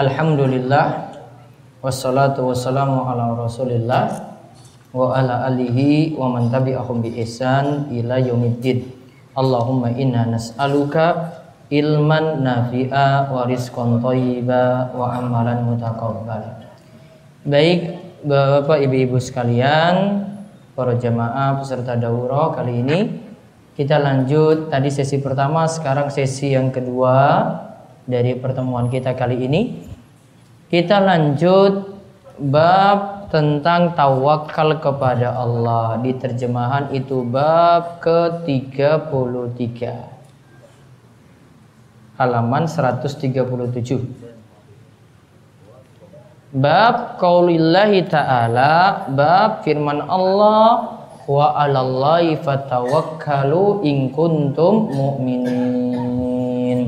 Alhamdulillah wassalatu wassalamu ala Rasulillah wa ala alihi wa man tabi'ahum bi ihsan ila yaumiddin. Allahumma inna nas'aluka ilman nafi'a wa rizqan thayyiba wa amalan mutaqabbal. Baik, Bapak Ibu-ibu sekalian, para jamaah peserta daurah kali ini kita lanjut tadi sesi pertama sekarang sesi yang kedua dari pertemuan kita kali ini kita lanjut bab tentang tawakal kepada Allah. Di terjemahan itu bab ke-33. Halaman 137 Bab qaulillahi ta'ala Bab firman Allah Wa alallahi fatawakkalu in kuntum mu'minin.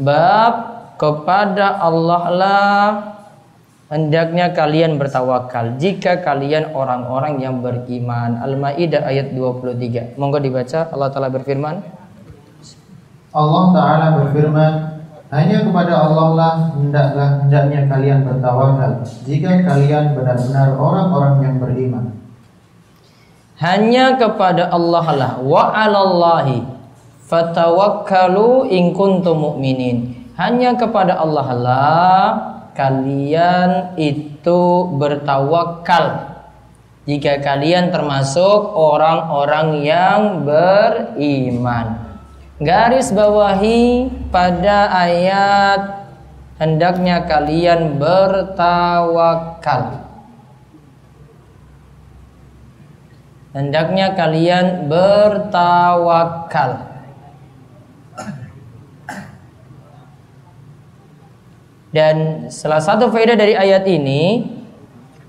Bab kepada Allah lah. Hendaknya kalian bertawakal. Jika kalian orang-orang yang beriman. Al-Ma'idah ayat 23 Monggo dibaca. Allah Ta'ala berfirman. Allah Ta'ala berfirman hanya kepada Allah lah hendaklah hendaknya kalian bertawakal. Jika kalian benar-benar orang-orang yang beriman. Hanya kepada Allah lah. Wa 'alallahi fatawakkalu in kuntum mu'minin. Hanya kepada Allah lah kalian itu bertawakal jika kalian termasuk orang-orang yang beriman. Garis bawahi pada ayat hendaknya kalian bertawakal. Hendaknya kalian bertawakal. Dan salah satu faedah dari ayat ini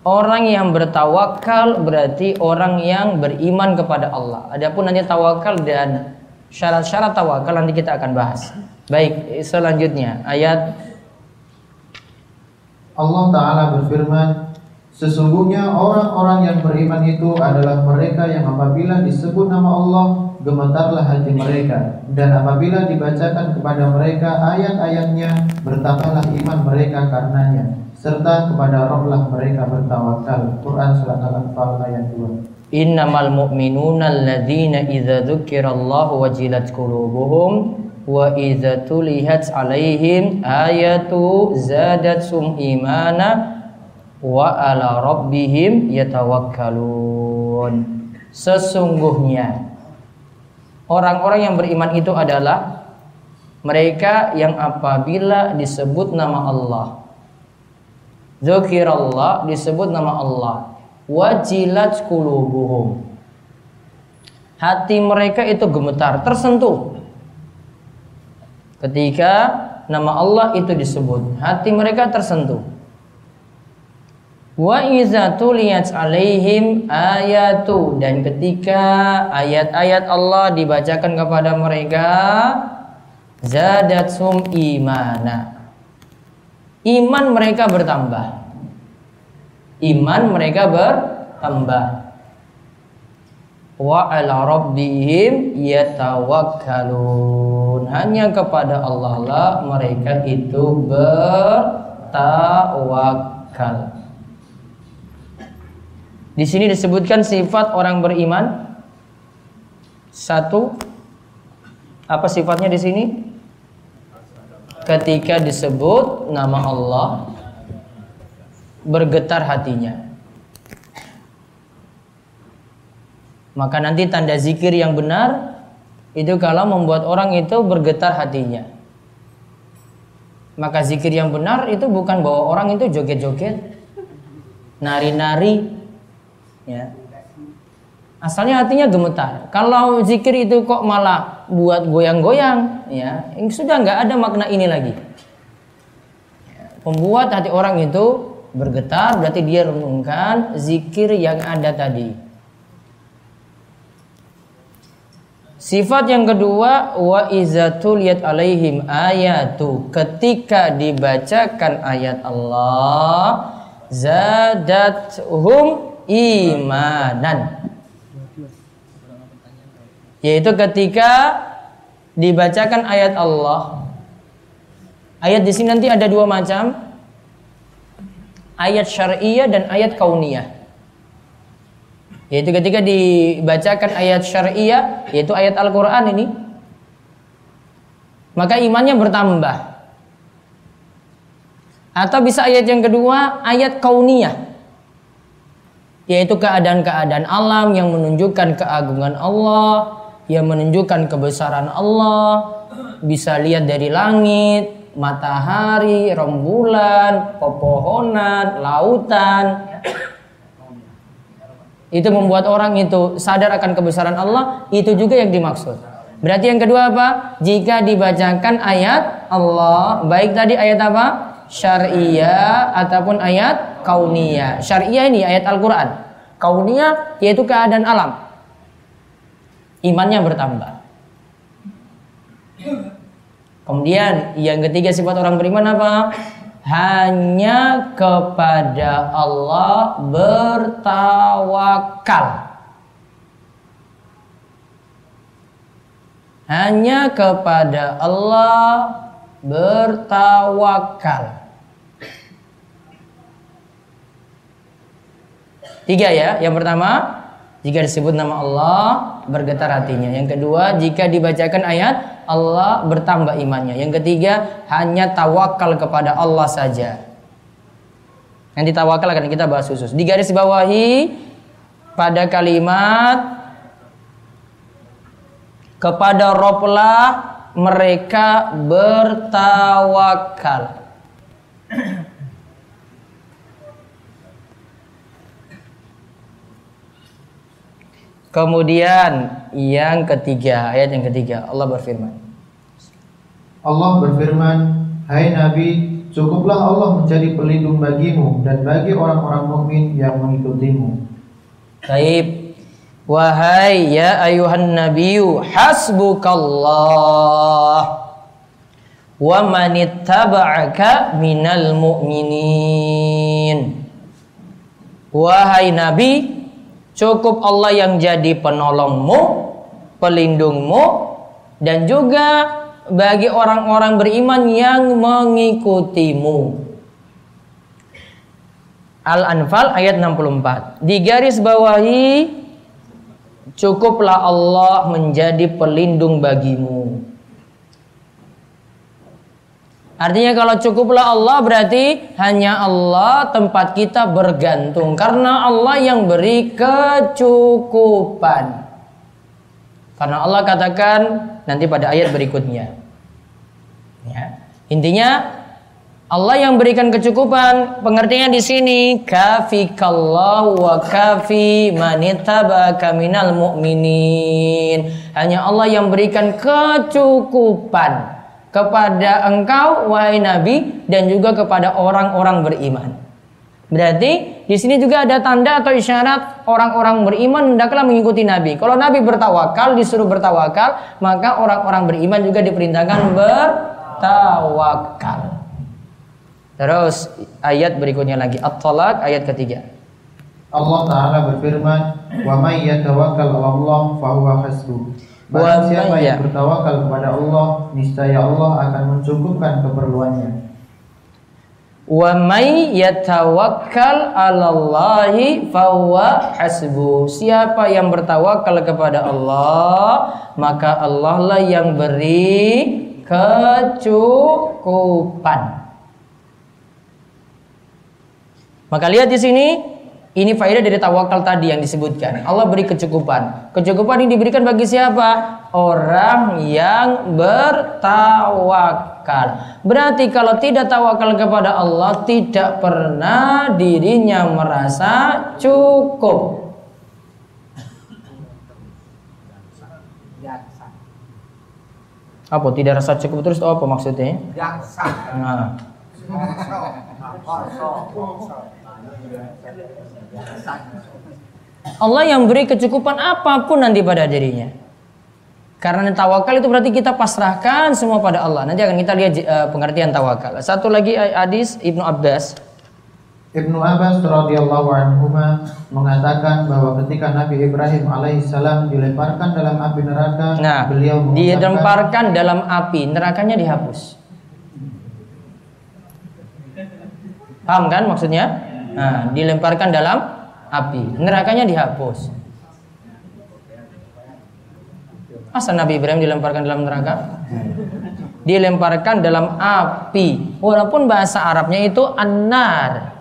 Orang yang bertawakal berarti orang yang beriman kepada Allah. Adapun nanti tawakal dan syarat-syarat tawakal nanti kita akan bahas. Baik, selanjutnya ayat Allah Ta'ala berfirman Sesungguhnya orang-orang yang beriman itu adalah mereka yang apabila disebut nama Allah Gemetarlah hati mereka. Dan apabila dibacakan kepada mereka ayat-ayatnya Bertambahlah iman mereka karenanya Serta kepada rohlah mereka bertawakal. Quran Surat Al-Anfal ayat 2 Innamal mu'minuna alladzina idza dzukirallahu wajilat qulubuhum wa idza tulihat alaihim ayatu zadatsum imana wa ala rabbihim yatawakkalun. Sesungguhnya orang-orang yang beriman itu adalah mereka yang apabila disebut nama Allah Zukirallah disebut nama Allah wajilat qulubuhum. Hati mereka itu gemetar tersentuh. Ketika nama Allah itu disebut hati mereka tersentuh wa iza tuliyat alaihim ayatu. Dan ketika ayat-ayat Allah dibacakan kepada mereka zadatsum imana. Iman mereka bertambah. Iman mereka bertambah. Wa ala rabbihim yatawakkalun. Hanya kepada Allah lah mereka itu bertawakal di sini disebutkan sifat orang beriman. Satu. Apa sifatnya di sini? Ketika disebut nama Allah bergetar hatinya. Maka nanti tanda zikir yang benar itu kalau membuat orang itu bergetar hatinya. Maka zikir yang benar itu bukan bahwa orang itu joget-joget, nari-nari, ya. Asalnya hatinya gemetar. Kalau zikir itu kok malah buat goyang-goyang, ya, sudah nggak ada makna ini lagi. membuat hati orang itu bergetar berarti dia renungkan zikir yang ada tadi. Sifat yang kedua wa izatuliyat alaihim ayatu ketika dibacakan ayat Allah zadathum imanan yaitu ketika dibacakan ayat Allah ayat di sini nanti ada dua macam ayat syariah dan ayat kauniyah yaitu ketika dibacakan ayat syariah, yaitu ayat Al-Quran ini, maka imannya bertambah. Atau bisa ayat yang kedua, ayat kauniyah. Yaitu keadaan-keadaan alam yang menunjukkan keagungan Allah, yang menunjukkan kebesaran Allah, bisa lihat dari langit, matahari, rembulan, pepohonan, lautan, itu membuat orang itu sadar akan kebesaran Allah, itu juga yang dimaksud. Berarti yang kedua apa? Jika dibacakan ayat Allah, baik tadi ayat apa? Syariah ataupun ayat kauniyah. Syariah ini ayat Al-Qur'an. Kauniyah yaitu keadaan alam. Imannya bertambah. Kemudian yang ketiga sifat orang beriman apa? hanya kepada Allah bertawakal. Hanya kepada Allah bertawakal. Tiga ya. Yang pertama, jika disebut nama Allah bergetar hatinya. Yang kedua, jika dibacakan ayat Allah bertambah imannya. Yang ketiga, hanya tawakal kepada Allah saja. Nanti tawakal akan kita bahas khusus. Di garis bawahi pada kalimat kepada Roblah mereka bertawakal. Kemudian yang ketiga, ayat yang ketiga, Allah berfirman. Allah berfirman, "Hai Nabi, cukuplah Allah menjadi pelindung bagimu dan bagi orang-orang mukmin yang mengikutimu." Baik. Wahai ya ayuhan nabiyyu hasbukallah wa manittaba'aka minal mu'minin. Wahai nabi, Cukup Allah yang jadi penolongmu, pelindungmu, dan juga bagi orang-orang beriman yang mengikutimu. Al-Anfal ayat 64. Di garis bawahi cukuplah Allah menjadi pelindung bagimu. Artinya kalau cukuplah Allah berarti hanya Allah tempat kita bergantung karena Allah yang beri kecukupan. Karena Allah katakan nanti pada ayat berikutnya. Ya. Intinya Allah yang berikan kecukupan. Pengertiannya di sini kafikallahu wa kafi manittabaka minal mu'minin. Hanya Allah yang berikan kecukupan kepada engkau wahai Nabi dan juga kepada orang-orang beriman. Berarti di sini juga ada tanda atau isyarat orang-orang beriman hendaklah mengikuti Nabi. Kalau Nabi bertawakal, disuruh bertawakal, maka orang-orang beriman juga diperintahkan bertawakal. Terus ayat berikutnya lagi At-Talaq ayat ketiga. Allah Ta'ala berfirman, "Wa may yatawakkal 'ala Allah fa huwa hasbuh." Barang siapa yang bertawakal kepada Allah, niscaya Allah akan mencukupkan keperluannya. Wa may yatawakkal 'alallahi fahuwa hasbu. Siapa yang bertawakal kepada Allah, maka Allah lah yang beri kecukupan. Maka lihat di sini ini faedah dari tawakal tadi yang disebutkan. Allah beri kecukupan. Kecukupan ini diberikan bagi siapa? Orang yang bertawakal. Berarti kalau tidak tawakal kepada Allah, tidak pernah dirinya merasa cukup. Apa tidak rasa cukup terus apa maksudnya? Nah. Allah yang beri kecukupan apa pun nanti pada dirinya. Karena tawakal itu berarti kita pasrahkan semua pada Allah. Nanti akan kita lihat uh, pengertian tawakal. Satu lagi hadis Ibnu Abbas. Ibnu Abbas radhiyallahu anhu mengatakan bahwa ketika Nabi Ibrahim alaihissalam dilemparkan dalam api neraka, nah, beliau dilemparkan dalam api, nerakanya dihapus. Paham kan maksudnya? Nah, dilemparkan dalam api, nerakanya dihapus. Masa Nabi Ibrahim dilemparkan dalam neraka? Dilemparkan dalam api. Walaupun bahasa Arabnya itu anar.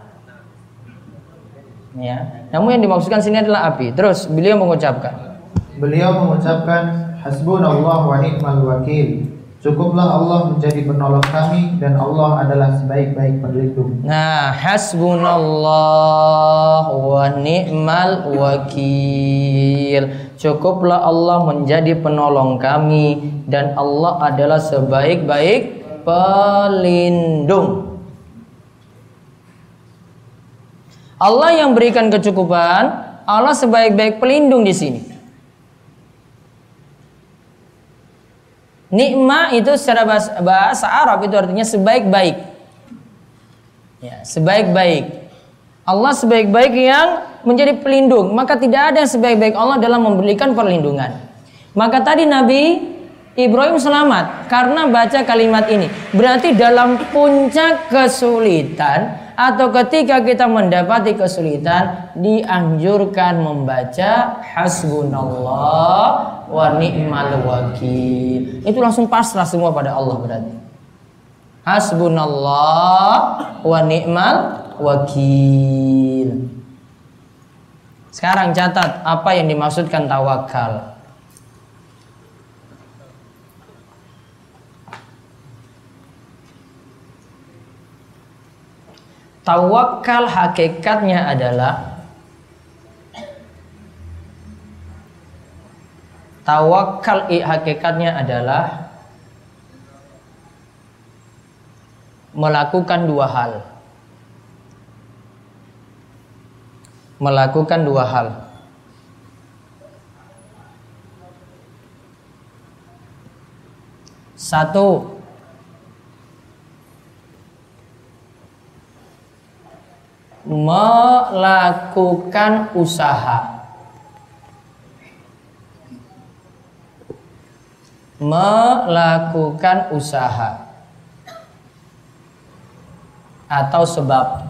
Ya. Namun yang dimaksudkan sini adalah api. Terus beliau mengucapkan. Beliau mengucapkan hasbunallah wa ni'mal wakil. Cukuplah Allah menjadi penolong kami dan Allah adalah sebaik-baik pelindung. Nah, hasbunallah wa ni'mal wakil. Cukuplah Allah menjadi penolong kami dan Allah adalah sebaik-baik pelindung. Allah yang berikan kecukupan, Allah sebaik-baik pelindung di sini. Nikma itu secara bahasa, bahasa Arab itu artinya sebaik-baik. Ya, sebaik-baik. Allah sebaik-baik yang menjadi pelindung. Maka tidak ada yang sebaik-baik Allah dalam memberikan perlindungan. Maka tadi Nabi Ibrahim selamat karena baca kalimat ini. Berarti dalam puncak kesulitan atau ketika kita mendapati kesulitan dianjurkan membaca hasbunallah wa ni'mal wakil. Itu langsung pasrah semua pada Allah berarti. Hasbunallah wa ni'mal wakil. Sekarang catat apa yang dimaksudkan tawakal. Tawakal hakikatnya adalah Tawakal hakikatnya adalah melakukan dua hal. Melakukan dua hal. Satu, melakukan usaha. Melakukan usaha. Atau sebab.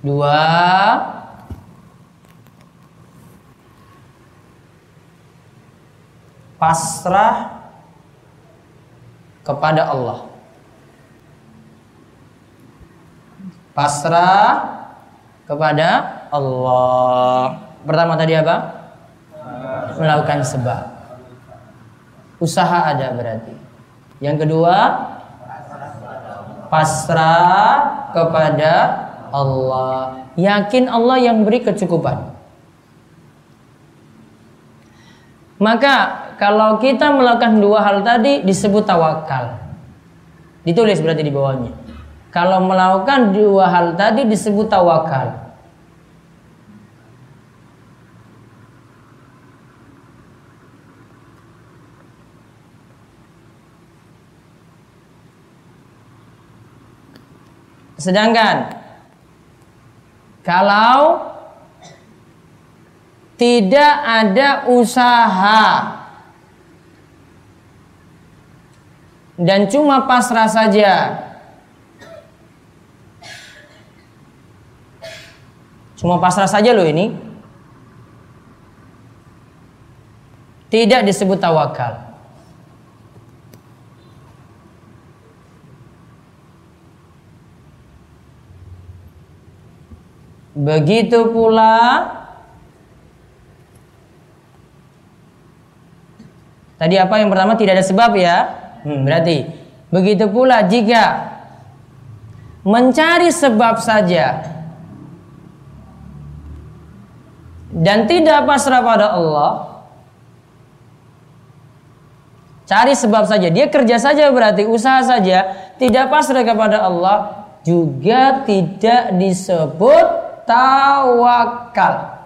Dua. Pasrah kepada Allah pasrah kepada Allah. Pertama tadi apa? Melakukan sebab. Usaha ada berarti. Yang kedua, pasrah kepada Allah. Yakin Allah yang beri kecukupan. Maka kalau kita melakukan dua hal tadi disebut tawakal. Ditulis berarti di bawahnya. Kalau melakukan dua hal tadi disebut tawakal. Sedangkan kalau tidak ada usaha dan cuma pasrah saja Cuma pasrah saja loh ini. Tidak disebut tawakal. Begitu pula Tadi apa yang pertama tidak ada sebab ya? Hmm, berarti begitu pula jika mencari sebab saja dan tidak pasrah pada Allah Cari sebab saja. Dia kerja saja berarti usaha saja. Tidak pasrah kepada Allah. Juga tidak disebut tawakal.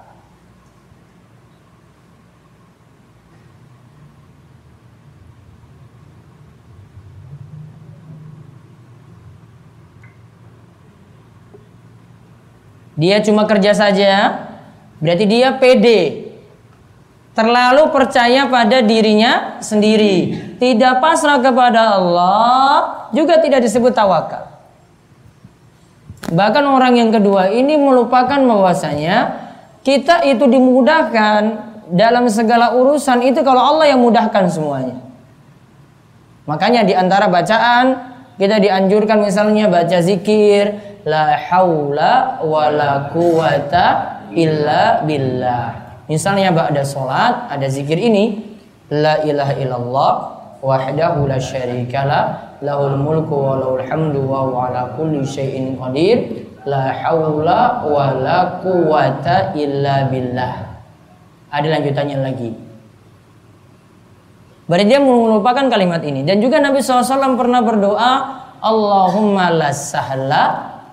Dia cuma kerja saja, berarti dia pede. Terlalu percaya pada dirinya sendiri, tidak pasrah kepada Allah, juga tidak disebut tawakal. Bahkan orang yang kedua ini melupakan bahwasanya kita itu dimudahkan dalam segala urusan itu kalau Allah yang mudahkan semuanya. Makanya di antara bacaan kita dianjurkan misalnya baca zikir la haula wala quwata illa billah. Misalnya ba'da salat ada zikir ini la ilaha illallah wahdahu la syarikalah lahul mulku wa lahul hamdu wa huwa ala kulli syai'in qadir la haula wala quwata illa billah. Ada lanjutannya lagi. Berarti dia melupakan kalimat ini. Dan juga Nabi SAW pernah berdoa, Allahumma la sahla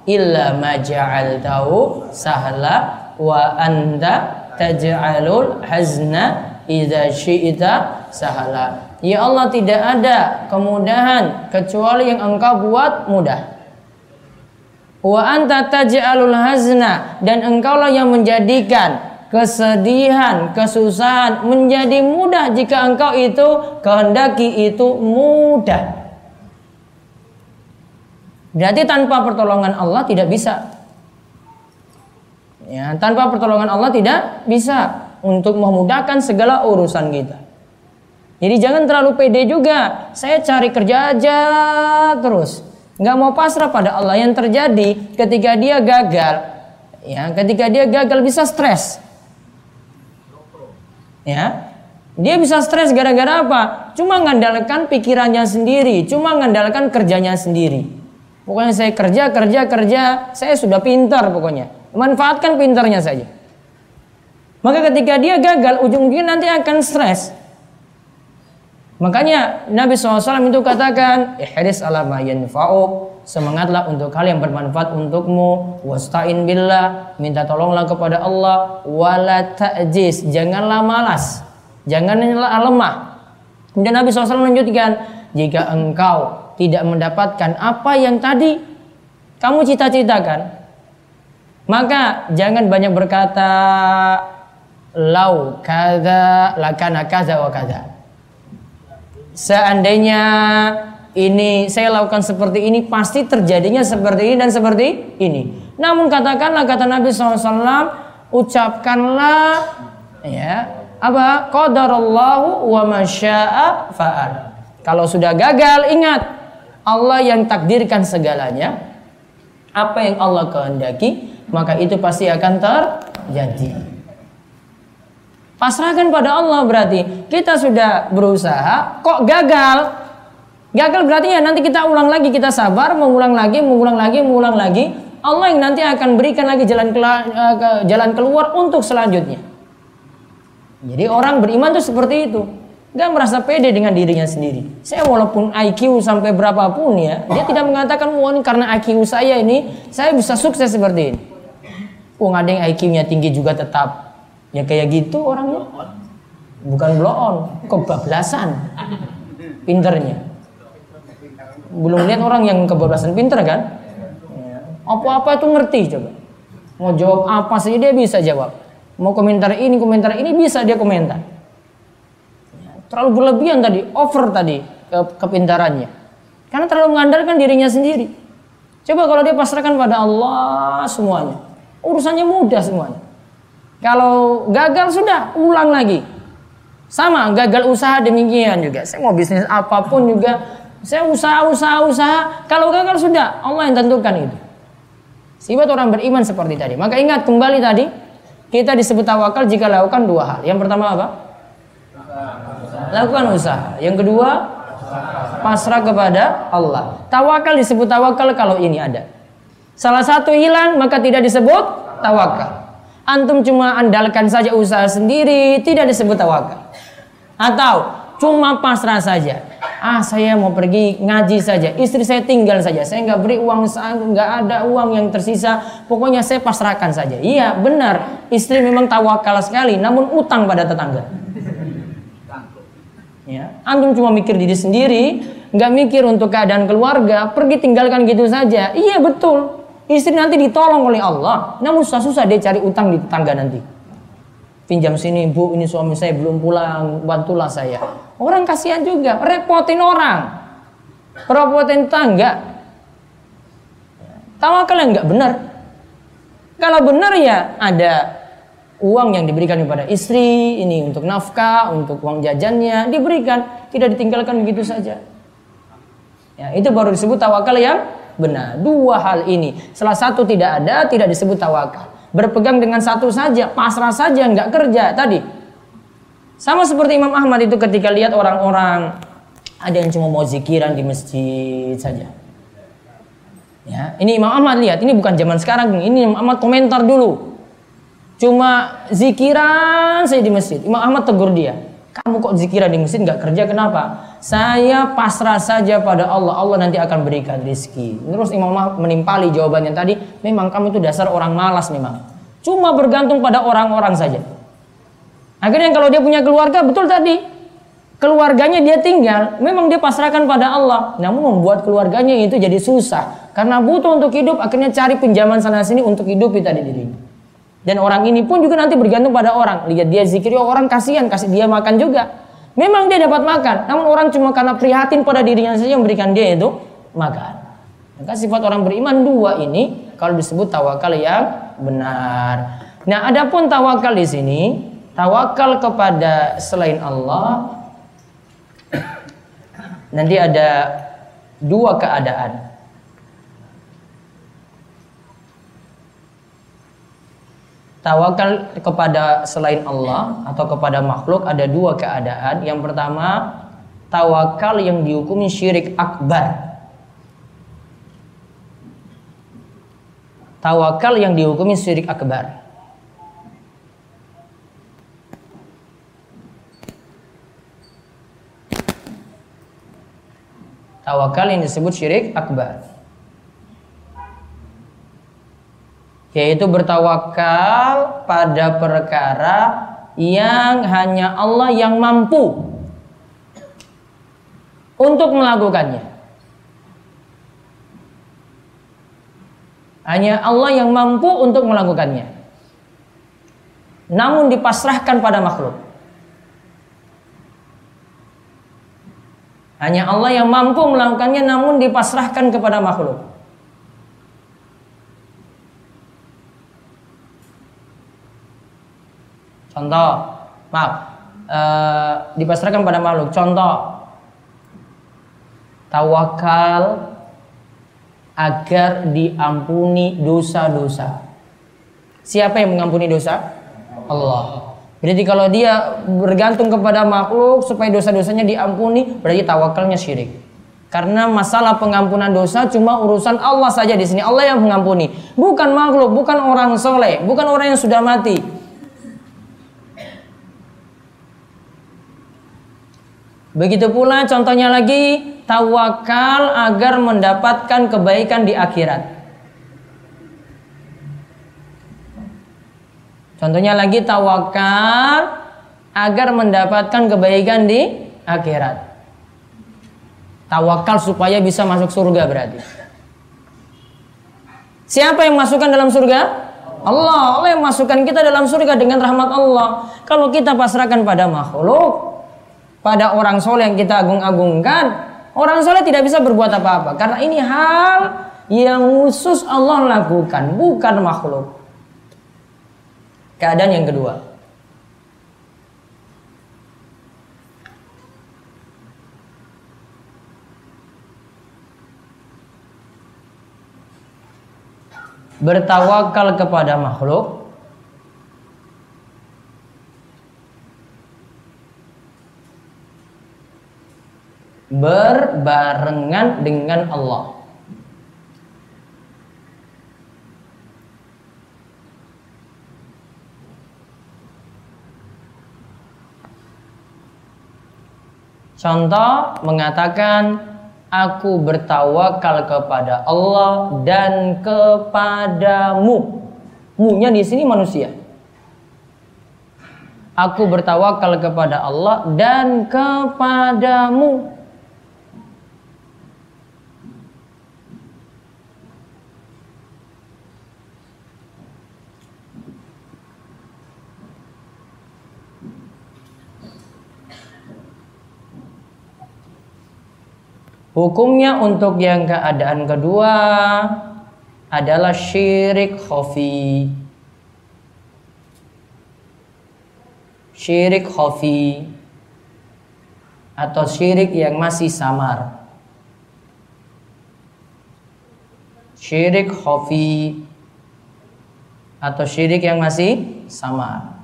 illa ma ja'altahu sahla wa anta taj'alul hazna idza syi'ta sahla. Ya Allah tidak ada kemudahan kecuali yang engkau buat mudah. Wa anta taj'alul hazna dan engkaulah yang menjadikan kesedihan, kesusahan menjadi mudah jika engkau itu kehendaki itu mudah. Berarti tanpa pertolongan Allah tidak bisa. Ya, tanpa pertolongan Allah tidak bisa untuk memudahkan segala urusan kita. Jadi jangan terlalu pede juga. Saya cari kerja aja terus. Nggak mau pasrah pada Allah. Yang terjadi ketika dia gagal, ya, ketika dia gagal bisa stres. Ya. Dia bisa stres gara-gara apa? Cuma mengandalkan pikirannya sendiri, cuma mengandalkan kerjanya sendiri. Pokoknya saya kerja, kerja, kerja, saya sudah pintar pokoknya. Manfaatkan pintarnya saja. Maka ketika dia gagal, ujung-ujungnya nanti akan stres. Makanya Nabi SAW itu katakan, ihris ala ma semangatlah untuk hal yang bermanfaat untukmu, wasta'in billah, minta tolonglah kepada Allah, wala ta'jiz, janganlah malas, janganlah lemah. Kemudian Nabi SAW melanjutkan, jika engkau tidak mendapatkan apa yang tadi kamu cita-citakan, maka jangan banyak berkata, lau kada lakana kaza wa kaza seandainya ini saya lakukan seperti ini pasti terjadinya seperti ini dan seperti ini. Namun katakanlah kata Nabi SAW ucapkanlah ya apa qadarallahu wa masya'a fa'al. Kalau sudah gagal ingat Allah yang takdirkan segalanya. Apa yang Allah kehendaki maka itu pasti akan terjadi. Pasrahkan pada Allah berarti kita sudah berusaha kok gagal. Gagal berarti ya nanti kita ulang lagi, kita sabar, mengulang lagi, mengulang lagi, mengulang lagi. Allah yang nanti akan berikan lagi jalan eh, jalan keluar untuk selanjutnya. Jadi orang beriman tuh seperti itu. Gak merasa pede dengan dirinya sendiri. Saya walaupun IQ sampai berapapun ya, dia tidak mengatakan wah karena IQ saya ini saya bisa sukses seperti ini. Wong ada yang IQ-nya tinggi juga tetap Ya kayak gitu orangnya. Bukan blow on, kebablasan. Pinternya. Belum lihat orang yang kebablasan pinter kan? Apa-apa itu ngerti coba. Mau jawab apa saja dia bisa jawab. Mau komentar ini, komentar ini bisa dia komentar. Terlalu berlebihan tadi, over tadi ke kepintarannya. Karena terlalu mengandalkan dirinya sendiri. Coba kalau dia pasrahkan pada Allah semuanya. Urusannya mudah semuanya. Kalau gagal sudah ulang lagi. Sama gagal usaha demikian juga. Saya mau bisnis apa pun juga saya usaha usaha usaha. Kalau gagal sudah Allah yang tentukan itu. Sifat orang beriman seperti tadi. Maka ingat kembali tadi kita disebut tawakal jika lakukan dua hal. Yang pertama apa? Lakukan usaha. Yang kedua pasrah kepada Allah. Tawakal disebut tawakal kalau ini ada. Salah satu hilang maka tidak disebut tawakal. Antum cuma andalkan saja usaha sendiri, tidak disebut tawakal. Atau Cuma pasrah saja. Ah saya mau pergi ngaji saja. Istri saya tinggal saja. Saya nggak beri uang, nggak ada uang yang tersisa. Pokoknya saya pasrahkan saja. Iya benar. Istri memang tawakal sekali. Namun utang pada tetangga. Ya, antum cuma mikir diri sendiri, nggak mikir untuk keadaan keluarga, pergi tinggalkan gitu saja. Iya betul. Istri nanti ditolong oleh Allah. Namun susah-susah dia cari utang di tetangga nanti. Pinjam sini bu ini suami saya belum pulang bantulah saya. Orang kasihan juga repotin orang. Repotin tangga tawakal yang nggak benar. Kalau benar ya ada uang yang diberikan kepada istri ini untuk nafkah untuk uang jajannya diberikan. Tidak ditinggalkan begitu saja. Ya itu baru disebut tawakal yang benar dua hal ini salah satu tidak ada tidak disebut tawakal berpegang dengan satu saja, pasrah saja, nggak kerja tadi. Sama seperti Imam Ahmad itu ketika lihat orang-orang ada yang cuma mau zikiran di masjid saja. Ya, ini Imam Ahmad lihat, ini bukan zaman sekarang, ini Imam Ahmad komentar dulu. Cuma zikiran saya di masjid. Imam Ahmad tegur dia. Kamu kok zikiran di masjid nggak kerja kenapa? Saya pasrah saja pada Allah. Allah nanti akan berikan rizki. Terus Imam Ahmad menimpali jawabannya tadi. Memang kamu itu dasar orang malas memang. Cuma bergantung pada orang-orang saja. Akhirnya kalau dia punya keluarga betul tadi. Keluarganya dia tinggal, memang dia pasrahkan pada Allah. Namun membuat keluarganya itu jadi susah. Karena butuh untuk hidup, akhirnya cari pinjaman sana sini untuk hidup tadi dirinya. Dan orang ini pun juga nanti bergantung pada orang. Lihat dia zikir, oh orang kasihan, kasih dia makan juga. Memang dia dapat makan, namun orang cuma karena prihatin pada dirinya saja memberikan dia itu makan. Maka sifat orang beriman dua ini kalau disebut tawakal yang benar. Nah, adapun tawakal di sini, tawakal kepada selain Allah nanti ada dua keadaan. Tawakal kepada selain Allah atau kepada makhluk ada dua keadaan. Yang pertama, tawakal yang dihukumi syirik akbar. Tawakal yang dihukumi syirik akbar. Tawakal yang disebut syirik akbar. Yaitu bertawakal pada perkara yang hanya Allah yang mampu untuk melakukannya. Hanya Allah yang mampu untuk melakukannya. Namun dipasrahkan pada makhluk. Hanya Allah yang mampu melakukannya namun dipasrahkan kepada makhluk. Contoh, maaf, e, dipasrahkan pada makhluk. Contoh, tawakal agar diampuni dosa-dosa. Siapa yang mengampuni dosa? Allah. Berarti kalau dia bergantung kepada makhluk supaya dosa-dosanya diampuni, berarti tawakalnya syirik. Karena masalah pengampunan dosa cuma urusan Allah saja di sini. Allah yang mengampuni, bukan makhluk, bukan orang soleh, bukan orang yang sudah mati. Begitu pula contohnya lagi tawakal agar mendapatkan kebaikan di akhirat. Contohnya lagi tawakal agar mendapatkan kebaikan di akhirat. Tawakal supaya bisa masuk surga berarti. Siapa yang masukkan dalam surga? Allah. Allah yang masukkan kita dalam surga dengan rahmat Allah. Kalau kita pasrahkan pada makhluk, pada orang soleh yang kita agung-agungkan, orang soleh tidak bisa berbuat apa-apa. Karena ini hal yang khusus Allah lakukan, bukan makhluk. Keadaan yang kedua. Bertawakal kepada makhluk berbarengan dengan Allah. Contoh mengatakan aku bertawakal kepada Allah dan kepadamu. Mu-nya di sini manusia. Aku bertawakal kepada Allah dan kepadamu. Hukumnya untuk yang keadaan kedua adalah syirik khafi. Syirik khafi atau syirik yang masih samar. Syirik khafi atau syirik yang masih samar.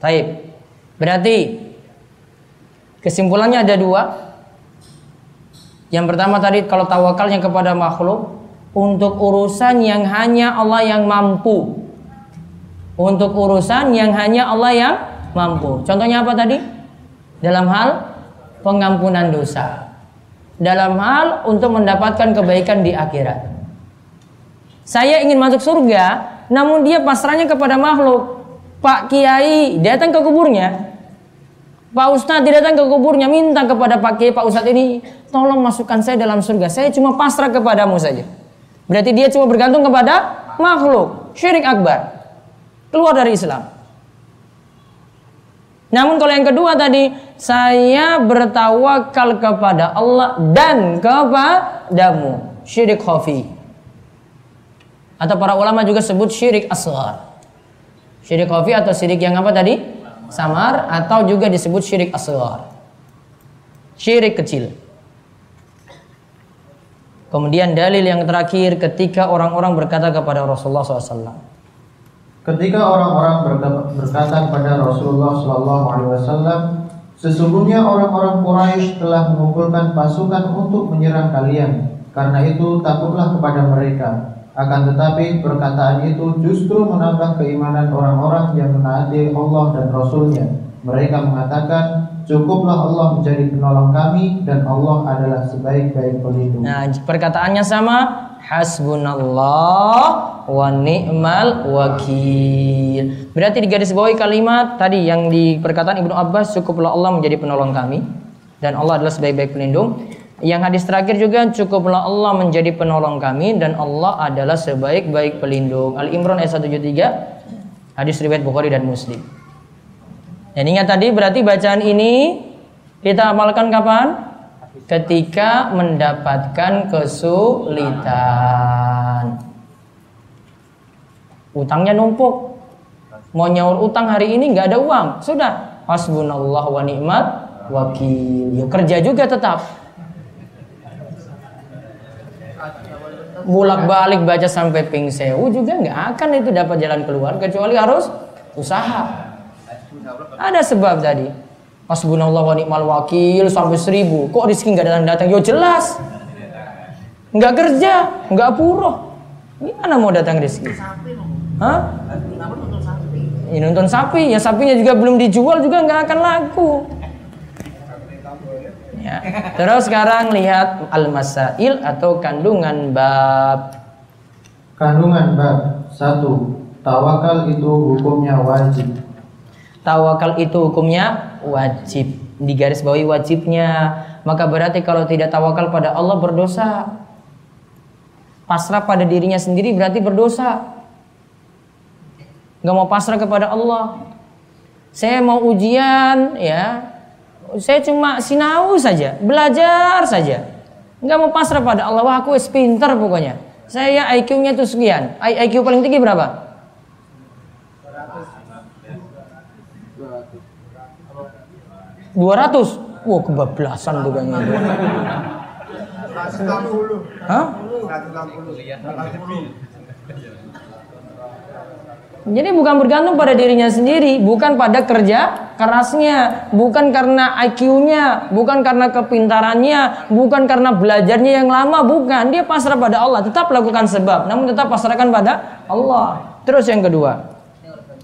Taib. Berarti kesimpulannya ada dua. Yang pertama tadi kalau tawakalnya kepada makhluk untuk urusan yang hanya Allah yang mampu. Untuk urusan yang hanya Allah yang mampu. Contohnya apa tadi? Dalam hal pengampunan dosa. Dalam hal untuk mendapatkan kebaikan di akhirat. Saya ingin masuk surga, namun dia pasrahnya kepada makhluk. Pak Kiai datang ke kuburnya. Pak Ustadz datang ke kuburnya minta kepada Pak Kiai, Pak Ustadz ini tolong masukkan saya dalam surga. Saya cuma pasrah kepadamu saja. Berarti dia cuma bergantung kepada makhluk. Syirik akbar. Keluar dari Islam. Namun kalau yang kedua tadi, saya bertawakal kepada Allah dan kepadamu. Syirik khafi. Atau para ulama juga sebut syirik asghar. Syirik khafi atau syirik yang apa tadi? Samar atau juga disebut syirik asghar. Syirik kecil. Kemudian dalil yang terakhir ketika orang-orang berkata kepada Rasulullah SAW. Ketika orang-orang berkata kepada Rasulullah SAW, sesungguhnya orang-orang Quraisy telah mengumpulkan pasukan untuk menyerang kalian. Karena itu takutlah kepada mereka. Akan tetapi perkataan itu justru menambah keimanan orang-orang yang menaati Allah dan Rasulnya. Mereka mengatakan, cukuplah Allah menjadi penolong kami dan Allah adalah sebaik-baik pelindung. Nah, perkataannya sama, hasbunallah wa ni'mal wakil. Berarti di garis bawahi kalimat tadi yang di perkataan Ibnu Abbas, cukuplah Allah menjadi penolong kami dan Allah adalah sebaik-baik pelindung. Yang hadis terakhir juga cukuplah Allah menjadi penolong kami dan Allah adalah sebaik-baik pelindung. Al Imran ayat 173 hadis riwayat Bukhari dan Muslim. Dan ingat tadi berarti bacaan ini kita amalkan kapan? Ketika mendapatkan kesulitan. Utangnya numpuk. Mau nyaur utang hari ini nggak ada uang. Sudah. Hasbunallah wa ni'mat wakil. Ya kerja juga tetap. Bulak balik baca sampai pingsewu juga nggak akan itu dapat jalan keluar kecuali harus usaha. Ada sebab tadi. Hasbunallah wa ni'mal wakil sampai seribu. Kok rezeki nggak datang-datang? Yo jelas. Nggak kerja, nggak puro. Gimana mau datang rezeki? Hah? Ya, nonton sapi, ya sapinya juga belum dijual juga nggak akan laku. Ya. Terus sekarang lihat al-masail atau kandungan bab. Kandungan bab satu Tawakal itu hukumnya wajib. Tawakal itu hukumnya wajib. Di garis bawahi wajibnya. Maka berarti kalau tidak tawakal pada Allah berdosa. Pasrah pada dirinya sendiri berarti berdosa. Gak mau pasrah kepada Allah. Saya mau ujian ya. Saya cuma sinau saja, belajar saja. Nggak mau pasrah pada Allah. Wah aku pinter pokoknya. Saya IQ-nya itu sekian. IQ paling tinggi berapa? 200 Wah kebablasan tuh kayaknya. Hah? Jadi bukan bergantung pada dirinya sendiri, bukan pada kerja kerasnya, bukan karena IQ-nya, bukan karena kepintarannya, bukan karena belajarnya yang lama, bukan. Dia pasrah pada Allah, tetap lakukan sebab, namun tetap pasrahkan pada Allah. Terus yang kedua.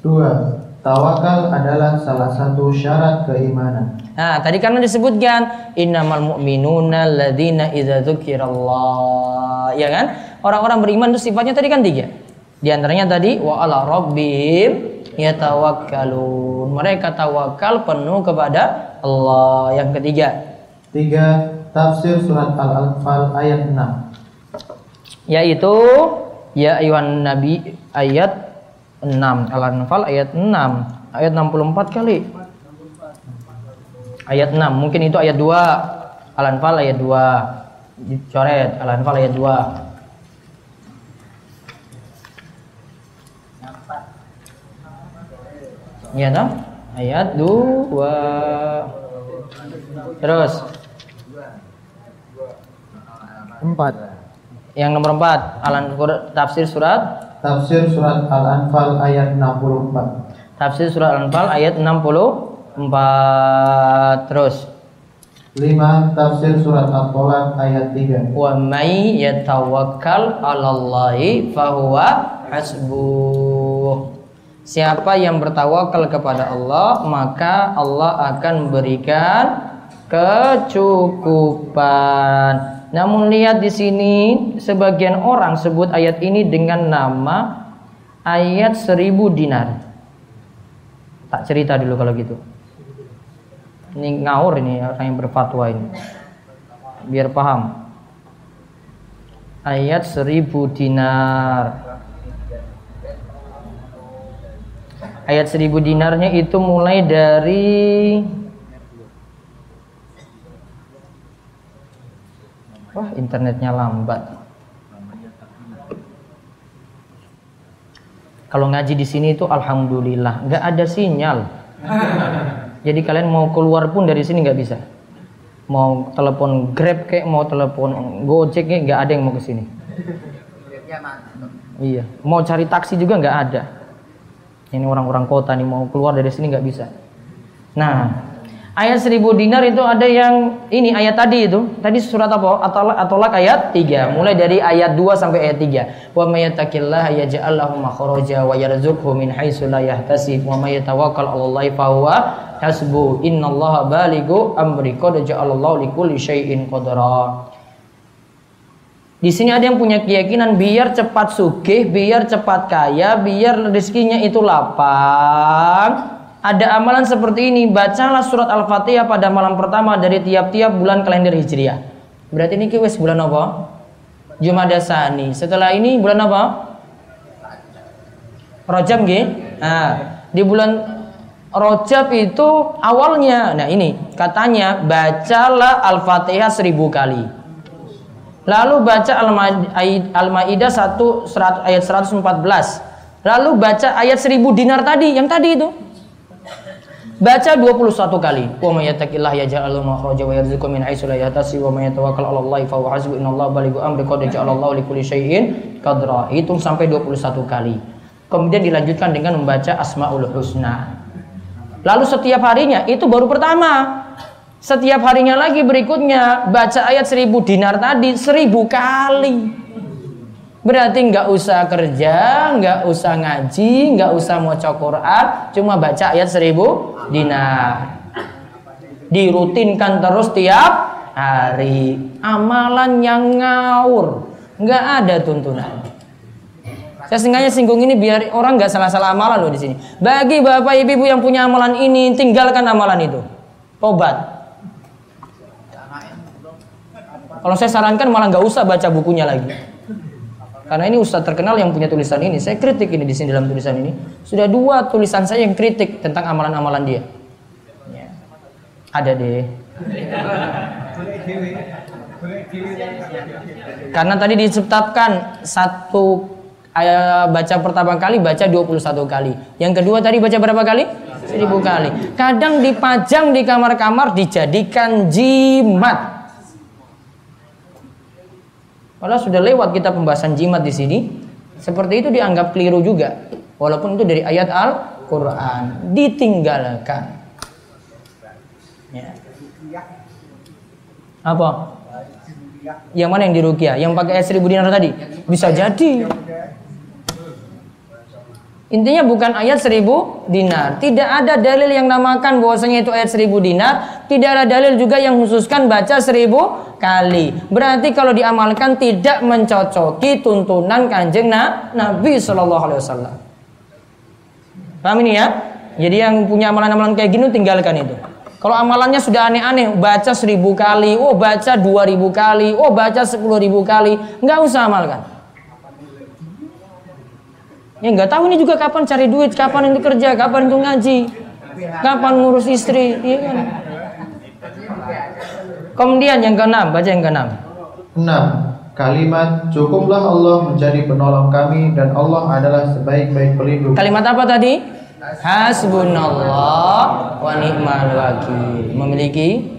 Dua, tawakal adalah salah satu syarat keimanan. Nah, tadi karena disebutkan innamal mu'minuna alladzina idza dzukirallah, ya kan? Orang-orang beriman itu sifatnya tadi kan tiga. Di antaranya tadi wa ala rabbihim yatawakkalun. Mereka tawakal penuh kepada Allah. Yang ketiga, Tiga, tafsir surat Al-Anfal ayat 6. yaitu ya ayuhan nabi ayat 6 Al-Anfal ayat 6 ayat 64 kali. Ayat 6 mungkin itu ayat 2 Al-Anfal ayat 2 dicoret. Al-Anfal ayat 2 Iya toh? Ayat 2 Terus? Empat, Yang nomor 4 Al-Anfal tafsir surat? Tafsir surat Al-Anfal ayat 64. Tafsir surah Al-Anfal ayat 64 terus? Lima, tafsir surat Al-Tolak ayat 3. wa may yatawakkal 'alallahi fahuwa hasbuh Siapa yang bertawakal kepada Allah maka Allah akan berikan kecukupan. Namun lihat di sini sebagian orang sebut ayat ini dengan nama ayat seribu dinar. Tak cerita dulu kalau gitu. Ini ngawur ini orang yang berfatwa ini. Biar paham. Ayat seribu dinar. Ayat seribu dinarnya itu mulai dari Wah, internetnya lambat. Kalau ngaji di sini itu alhamdulillah, nggak ada sinyal. Jadi kalian mau keluar pun dari sini nggak bisa. Mau telepon Grab kayak mau telepon Gojek kayak nggak ada yang mau ke sini. Iya, mau cari taksi juga nggak ada. Ini orang-orang kota nih mau keluar dari sini nggak bisa. Nah, ayat 1000 dinar itu ada yang ini ayat tadi itu. Tadi surat apa? Atolak, atolak ayat 3. Mulai dari ayat 2 sampai ayat 3. Wa may yattaqillaha yaj'al lahu makhraja wa yarzuqhu min haitsu la yahtasib wa may yatawakkal 'alallahi fa huwa hasbu. Innallaha balighu amri qad ja'alallahu likulli syai'in qadara. Di sini ada yang punya keyakinan biar cepat sugih, biar cepat kaya, biar rezekinya itu lapang. Ada amalan seperti ini, bacalah surat Al-Fatihah pada malam pertama dari tiap-tiap bulan kalender Hijriah. Berarti ini wis bulan apa? Jumada Sani. Setelah ini bulan apa? Rajab nggih. Nah, di bulan Rajab itu awalnya. Nah, ini katanya bacalah Al-Fatihah seribu kali. Lalu baca Al-Maidah 1 ayat 114. Lalu baca ayat 1000 dinar tadi, yang tadi itu. Baca 21 kali. Wa may yattaqillah yaj'al lahu makhraja wa yarzuqhu min haitsu la yahtasib wa may yatawakkal 'ala Allah fa huwa hasbuh innallaha balighu amri qad ja'alallahu likulli syai'in qadra. Hitung sampai 21 kali. Kemudian dilanjutkan dengan membaca Asmaul Husna. Lalu setiap harinya itu baru pertama. Setiap harinya lagi berikutnya baca ayat 1000 dinar tadi 1000 kali. Berarti nggak usah kerja, nggak usah ngaji, nggak usah mau Quran, cuma baca ayat 1000 dinar. Dirutinkan terus tiap hari. Amalan yang ngawur, nggak ada tuntunan. Saya sengaja singgung ini biar orang nggak salah-salah amalan loh di sini. Bagi bapak ibu yang punya amalan ini, tinggalkan amalan itu. Tobat. Kalau saya sarankan malah nggak usah baca bukunya lagi. Karena ini ustadz terkenal yang punya tulisan ini. Saya kritik ini di sini dalam tulisan ini. Sudah dua tulisan saya yang kritik tentang amalan-amalan dia. Ya. Ada deh. Karena tadi ditetapkan satu ayat baca pertama kali baca 21 kali. Yang kedua tadi baca berapa kali? 1000 kali. Kadang dipajang di kamar-kamar dijadikan jimat. Padahal sudah lewat kita pembahasan jimat di sini. Seperti itu dianggap keliru juga. Walaupun itu dari ayat Al-Quran. Ditinggalkan. Ya. Apa? Yang mana yang dirukia? Yang pakai ayat seribu dinar tadi? Bisa jadi. Intinya bukan ayat seribu dinar. Tidak ada dalil yang namakan bahwasanya itu ayat seribu dinar. Tidak ada dalil juga yang khususkan baca seribu kali. Berarti kalau diamalkan tidak mencocoki tuntunan kanjeng Nabi Shallallahu Alaihi Wasallam. Paham ini ya? Jadi yang punya amalan-amalan kayak gini tinggalkan itu. Kalau amalannya sudah aneh-aneh, baca seribu kali, oh baca dua ribu kali, oh baca sepuluh ribu kali, nggak usah amalkan. Ya nggak tahu ini juga kapan cari duit, kapan ini kerja, kapan itu ngaji, kapan ngurus istri, iya kan? Kemudian yang keenam, baca yang keenam. Enam, kalimat cukuplah Allah menjadi penolong kami dan Allah adalah sebaik-baik pelindung. Kalimat apa tadi? Hasbunallah wa ni'mal wakil. Memiliki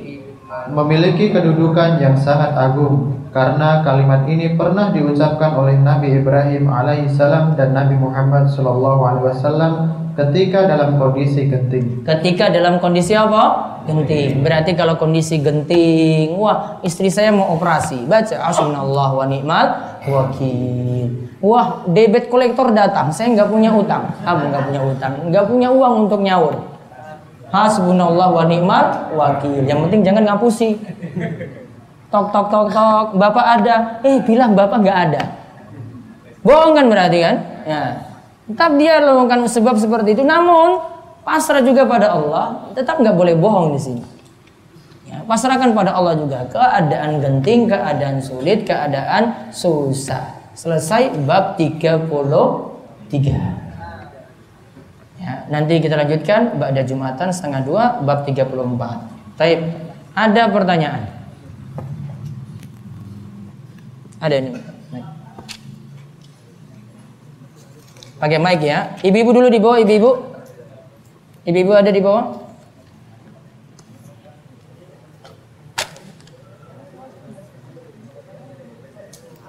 Memiliki kedudukan yang sangat agung karena kalimat ini pernah diucapkan oleh Nabi Ibrahim alaihissalam dan Nabi Muhammad sallallahu alaihi wasallam ketika dalam kondisi genting. ketika dalam kondisi apa? Genting. Berarti kalau kondisi genting, wah istri saya mau operasi. Baca hasbunallah wa ni'mal wakil. Wah debit kolektor datang, saya nggak punya utang. Kamu nggak punya utang, nggak punya uang untuk nyaur. Hasbunallah wa ni'mal wakil. Yang penting jangan ngapusi. Tok tok tok tok, bapak ada. Eh bilang bapak nggak ada. Bohong kan berarti kan? Ya. Tetap dia melakukan sebab seperti itu. Namun pasrah juga pada Allah. Tetap nggak boleh bohong di sini. Ya, pasrahkan pada Allah juga. Keadaan genting, keadaan sulit, keadaan susah. Selesai bab 33. Ya, nanti kita lanjutkan Ba'da Jumatan setengah dua bab 34. Taib. Ada pertanyaan? Ada ini. Pakai mic ya. Ibu-ibu dulu di bawah, ibu-ibu. Ibu-ibu ada di bawah?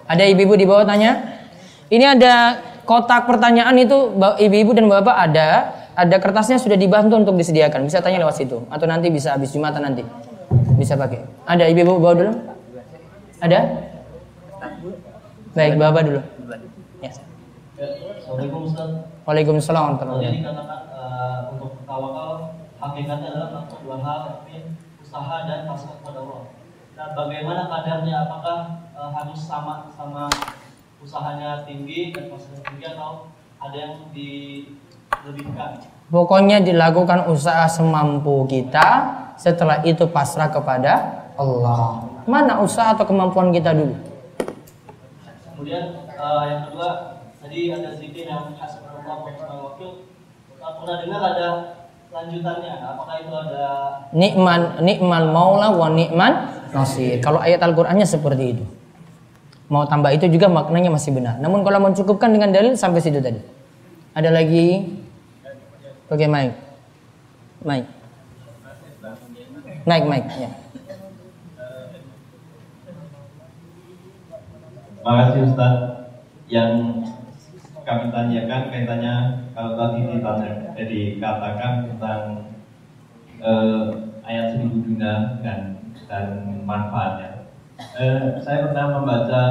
Ada ibu-ibu di bawah tanya? Ini ada kotak pertanyaan itu ibu-ibu dan bapak ada, ada kertasnya sudah dibantu untuk disediakan. Bisa tanya lewat situ atau nanti bisa habis Jumatan nanti. Bisa pakai. Ada ibu-ibu bawa dulu? Ada? Baik, bapak dulu. Ya. Ustaz. Waalaikumsalam warahmatullahi Jadi wabarakatuh. katakan eh, untuk tawakal hakikatnya adalah melakukan dua hal yakni usaha dan pasrah kepada Allah. Nah, bagaimana kadarnya? Apakah eh, harus sama sama usahanya tinggi dan pasrahnya tinggi atau ada yang dilebihkan? Pokoknya dilakukan usaha semampu kita, setelah itu pasrah kepada Allah. Mana usaha atau kemampuan kita dulu? Kemudian eh, yang kedua tadi ada zikir yang hasbunallah wa ni'mal wakil. Eh, pernah dengar ada lanjutannya? Apakah itu ada Nikman nikmal maula wa nikman nasir. Kalau ayat Al-Qur'annya seperti itu. Mau tambah itu juga maknanya masih benar. Namun kalau mencukupkan dengan dalil sampai situ tadi. Ada lagi Oke, mic. Mic. Mic, mic, ya. Makasih Ustaz yang kami tanyakan kaitannya kalau tadi ditanya, eh, dikatakan tentang eh, ayat seribu dinar dan dan manfaatnya. Eh, saya pernah membaca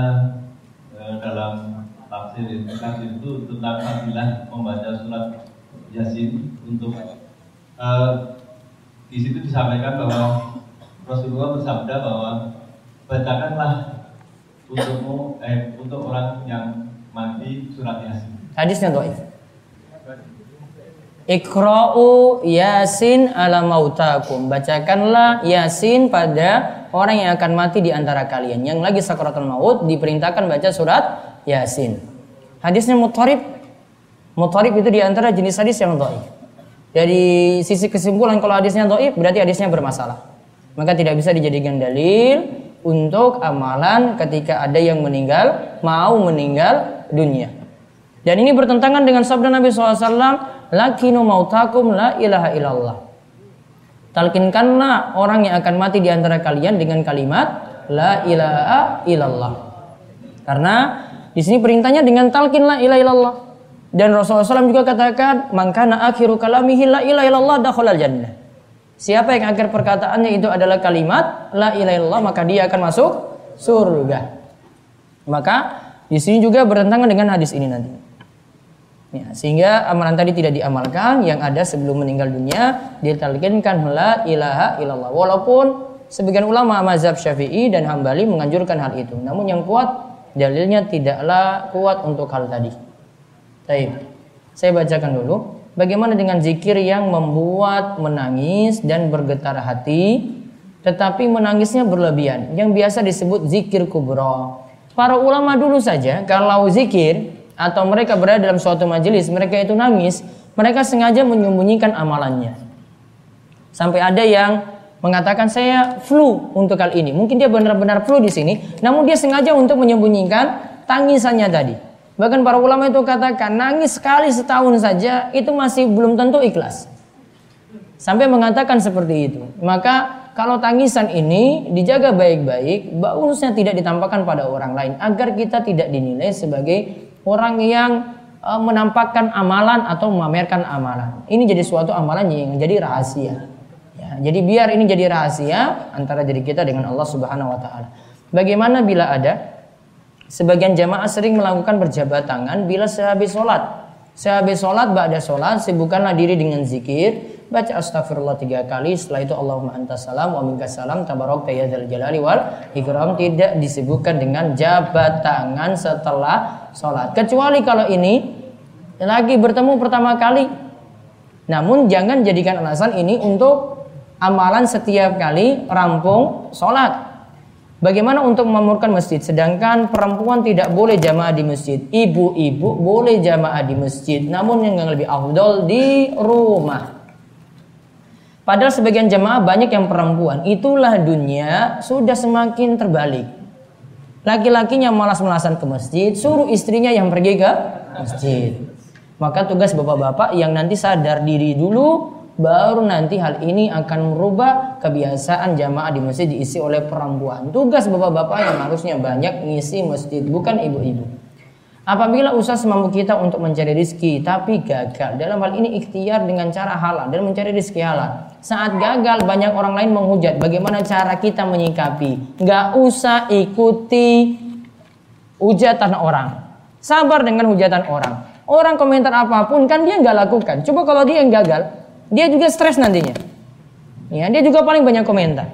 eh, dalam tafsir tafsir itu tentang fadilah membaca surat Yasin untuk eh, di situ disampaikan bahwa Rasulullah bersabda bahwa bacakanlah untukmu eh untuk orang yang mati surat yasin. Hadisnya dhaif. Iqra'u Yasin ala mautakum. Bacakanlah Yasin pada orang yang akan mati di antara kalian. Yang lagi sakaratul maut diperintahkan baca surat Yasin. Hadisnya mutarib. Mutarib itu di antara jenis hadis yang dhaif. Dari sisi kesimpulan kalau hadisnya dhaif berarti hadisnya bermasalah. Maka tidak bisa dijadikan dalil untuk amalan ketika ada yang meninggal mau meninggal dunia. Dan ini bertentangan dengan sabda Nabi SAW, Lakinu mautakum la ilaha illallah. Talkinkanlah orang yang akan mati di antara kalian dengan kalimat la ilaha illallah. Karena di sini perintahnya dengan talkin la ilaha illallah. Dan Rasulullah SAW juga katakan, "Man kana akhiru kalamihi la ilaha illallah dakhalal jannah." Siapa yang akhir perkataannya itu adalah kalimat la ilaha illallah maka dia akan masuk surga. Maka di sini juga bertentangan dengan hadis ini nanti. Ya, sehingga amalan tadi tidak diamalkan, yang ada sebelum meninggal dunia ditalkinkan la ilaha illallah. Walaupun sebagian ulama mazhab Syafi'i dan Hambali menganjurkan hal itu. Namun yang kuat dalilnya tidaklah kuat untuk hal tadi. Baik. Saya bacakan dulu. Bagaimana dengan zikir yang membuat menangis dan bergetar hati tetapi menangisnya berlebihan yang biasa disebut zikir kubro. Para ulama dulu saja kalau zikir atau mereka berada dalam suatu majelis, mereka itu nangis, mereka sengaja menyembunyikan amalannya. Sampai ada yang mengatakan saya flu untuk kali ini. Mungkin dia benar-benar flu di sini, namun dia sengaja untuk menyembunyikan tangisannya tadi. Bahkan para ulama itu katakan nangis sekali setahun saja itu masih belum tentu ikhlas. Sampai mengatakan seperti itu. Maka kalau tangisan ini dijaga baik-baik, bagusnya tidak ditampakkan pada orang lain agar kita tidak dinilai sebagai orang yang uh, menampakkan amalan atau memamerkan amalan. Ini jadi suatu amalan yang jadi rahasia. Ya, jadi biar ini jadi rahasia antara diri kita dengan Allah Subhanahu wa taala. Bagaimana bila ada sebagian jamaah sering melakukan berjabat tangan bila sehabis sholat. Sehabis sholat, ba'da sholat, sibukkanlah diri dengan zikir, baca astagfirullah tiga kali setelah itu Allahumma antas salam wa minkas salam tabarok tayyadal jalali wal ikram. Tidak disebutkan dengan jabat tangan setelah sholat. Kecuali kalau ini lagi bertemu pertama kali. Namun jangan jadikan alasan ini untuk amalan setiap kali rampung sholat Bagaimana untuk memamurkan masjid? Sedangkan perempuan tidak boleh jamaah di masjid. Ibu-ibu boleh jamaah di masjid. Namun yang lebih afdol di rumah. Padahal sebagian jemaah banyak yang perempuan. Itulah dunia sudah semakin terbalik. Laki-lakinya malas-malasan ke masjid, suruh istrinya yang pergi ke masjid. Maka tugas bapak-bapak yang nanti sadar diri dulu, baru nanti hal ini akan merubah kebiasaan jamaah di masjid diisi oleh perempuan. Tugas bapak-bapak yang harusnya banyak ngisi masjid, bukan ibu-ibu. Apabila usaha semampu kita untuk mencari rizki tapi gagal dalam hal ini ikhtiar dengan cara halal dan mencari rizki halal. Saat gagal banyak orang lain menghujat. Bagaimana cara kita menyikapi? Gak usah ikuti hujatan orang. Sabar dengan hujatan orang. Orang komentar apa pun kan dia nggak lakukan. Coba kalau dia yang gagal, dia juga stres nantinya. Ya, dia juga paling banyak komentar.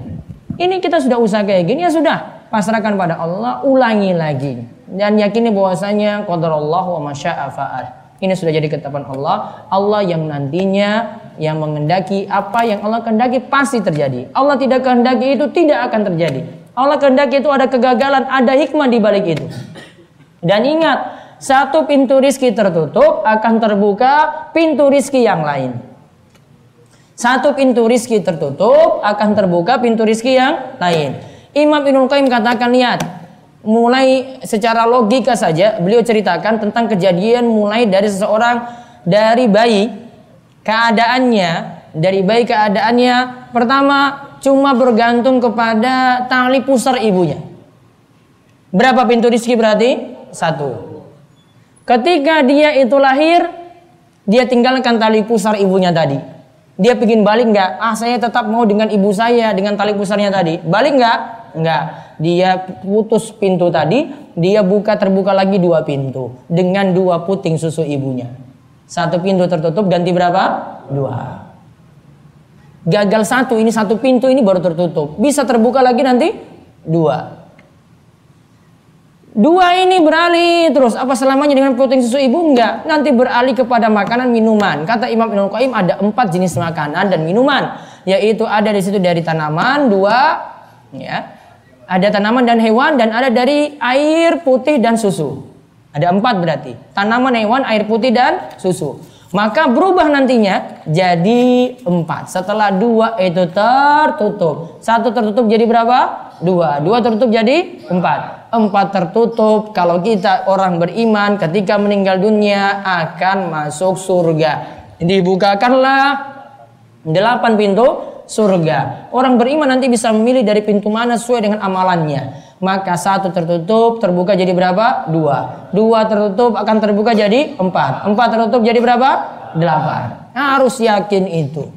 Ini kita sudah usaha kayak gini ya sudah pasrahkan pada Allah, ulangi lagi dan yakini bahwasanya Allah wa masya'a fa'al. Ini sudah jadi ketetapan Allah. Allah yang nantinya yang mengendaki apa yang Allah kehendaki pasti terjadi. Allah tidak kehendaki itu tidak akan terjadi. Allah kehendaki itu ada kegagalan, ada hikmah di balik itu. Dan ingat, satu pintu rizki tertutup akan terbuka pintu rizki yang lain. Satu pintu rizki tertutup akan terbuka pintu rizki yang lain. Imam Ibnu Qayyim katakan lihat, mulai secara logika saja beliau ceritakan tentang kejadian mulai dari seseorang dari bayi keadaannya dari bayi keadaannya pertama cuma bergantung kepada tali pusar ibunya. Berapa pintu rizki berarti? Satu. Ketika dia itu lahir dia tinggalkan tali pusar ibunya tadi dia pingin balik nggak ah saya tetap mau dengan ibu saya dengan tali pusarnya tadi balik nggak nggak dia putus pintu tadi, dia buka terbuka lagi dua pintu dengan dua puting susu ibunya. Satu pintu tertutup ganti berapa? Dua. Gagal satu, ini satu pintu ini baru tertutup. Bisa terbuka lagi nanti? Dua. Dua ini beralih terus. Apa selamanya dengan puting susu ibu? Enggak. Nanti beralih kepada makanan minuman. Kata Imam Ibnu Qayyim ada empat jenis makanan dan minuman. Yaitu ada di situ dari tanaman, dua, ya, ada tanaman dan hewan dan ada dari air putih dan susu. Ada empat berarti. Tanaman, hewan, air putih dan susu. Maka berubah nantinya jadi empat. Setelah dua itu tertutup. Satu tertutup jadi berapa? Dua. Dua tertutup jadi empat. Empat tertutup. Kalau kita orang beriman ketika meninggal dunia akan masuk surga. Dibukakanlah delapan pintu surga. Orang beriman nanti bisa memilih dari pintu mana sesuai dengan amalannya. Maka satu tertutup, terbuka jadi berapa? Dua. Dua tertutup akan terbuka jadi empat. Empat tertutup jadi berapa? Delapan. Harus yakin itu.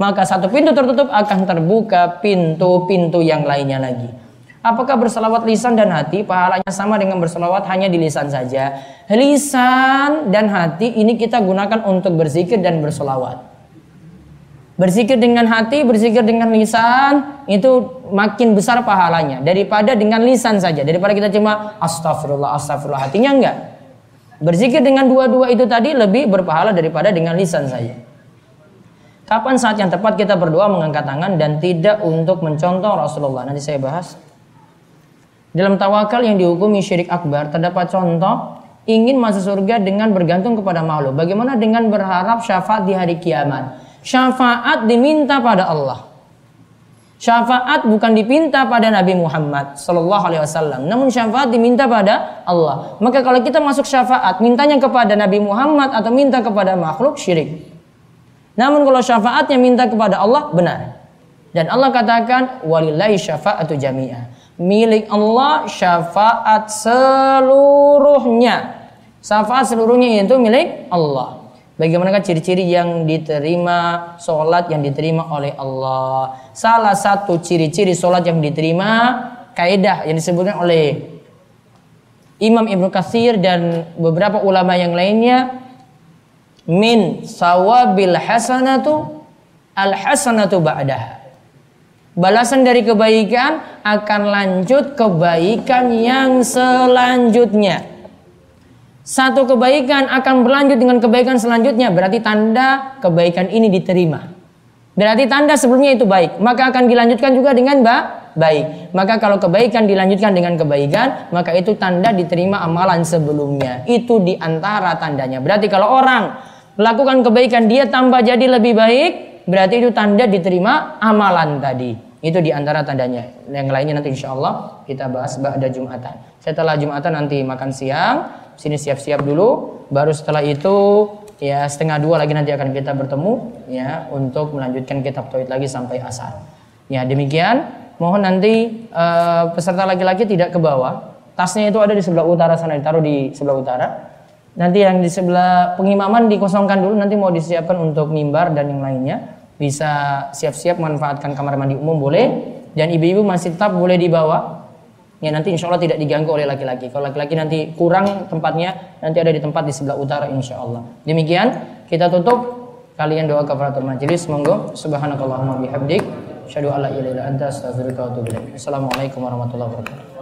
Maka satu pintu tertutup akan terbuka pintu-pintu yang lainnya lagi. Apakah berselawat lisan dan hati pahalanya sama dengan berselawat hanya di lisan saja? Lisan dan hati ini kita gunakan untuk berzikir dan berselawat. Berzikir dengan hati, berzikir dengan lisan itu makin besar pahalanya daripada dengan lisan saja. Daripada kita cuma astagfirullah, astagfirullah hatinya enggak. Berzikir dengan dua-dua itu tadi lebih berpahala daripada dengan lisan saja. Kapan saat yang tepat kita berdoa mengangkat tangan dan tidak untuk mencontoh Rasulullah? Nanti saya bahas. Dalam tawakal yang dihukumi syirik akbar terdapat contoh ingin masuk surga dengan bergantung kepada makhluk. Bagaimana dengan berharap syafaat di hari kiamat? Syafaat diminta pada Allah. Syafaat bukan dipinta pada Nabi Muhammad Sallallahu Alaihi Wasallam, namun syafaat diminta pada Allah. Maka kalau kita masuk syafaat, mintanya kepada Nabi Muhammad atau minta kepada makhluk syirik. Namun kalau syafaatnya minta kepada Allah benar. Dan Allah katakan walillahi syafaatu jami'ah milik Allah syafaat seluruhnya. Syafaat seluruhnya itu milik Allah. Bagaimanakah ciri-ciri yang diterima sholat yang diterima oleh Allah? Salah satu ciri-ciri sholat yang diterima kaidah yang disebutkan oleh Imam Ibnu Katsir dan beberapa ulama yang lainnya min sawabil hasanatu al hasanatu ba'daha Balasan dari kebaikan akan lanjut kebaikan yang selanjutnya. Satu kebaikan akan berlanjut dengan kebaikan selanjutnya, berarti tanda kebaikan ini diterima. Berarti tanda sebelumnya itu baik, maka akan dilanjutkan juga dengan ba baik. Maka kalau kebaikan dilanjutkan dengan kebaikan, maka itu tanda diterima amalan sebelumnya. Itu di antara tandanya. Berarti kalau orang melakukan kebaikan dia tambah jadi lebih baik, berarti itu tanda diterima amalan tadi. Itu di antara tandanya. Yang lainnya nanti insya Allah kita bahas pada Jumatan. Setelah Jumatan nanti makan siang, sini siap-siap dulu. Baru setelah itu ya setengah dua lagi nanti akan kita bertemu ya untuk melanjutkan kitab tauhid lagi sampai asar. Ya demikian. Mohon nanti uh, peserta laki-laki tidak ke bawah. Tasnya itu ada di sebelah utara sana ditaruh di sebelah utara. Nanti yang di sebelah pengimaman dikosongkan dulu nanti mau disiapkan untuk mimbar dan yang lainnya bisa siap-siap manfaatkan kamar mandi umum boleh. Dan ibu-ibu masih tetap boleh dibawa. Ya nanti insya Allah tidak diganggu oleh laki-laki. Kalau laki-laki nanti kurang tempatnya nanti ada di tempat di sebelah utara insya Allah. Demikian kita tutup. Kalian doa kafaratul majelis monggo. Subhanakallahumma bihabdik syadu alla ilaha anta astaghfiruka wa atubu assalamualaikum warahmatullahi wabarakatuh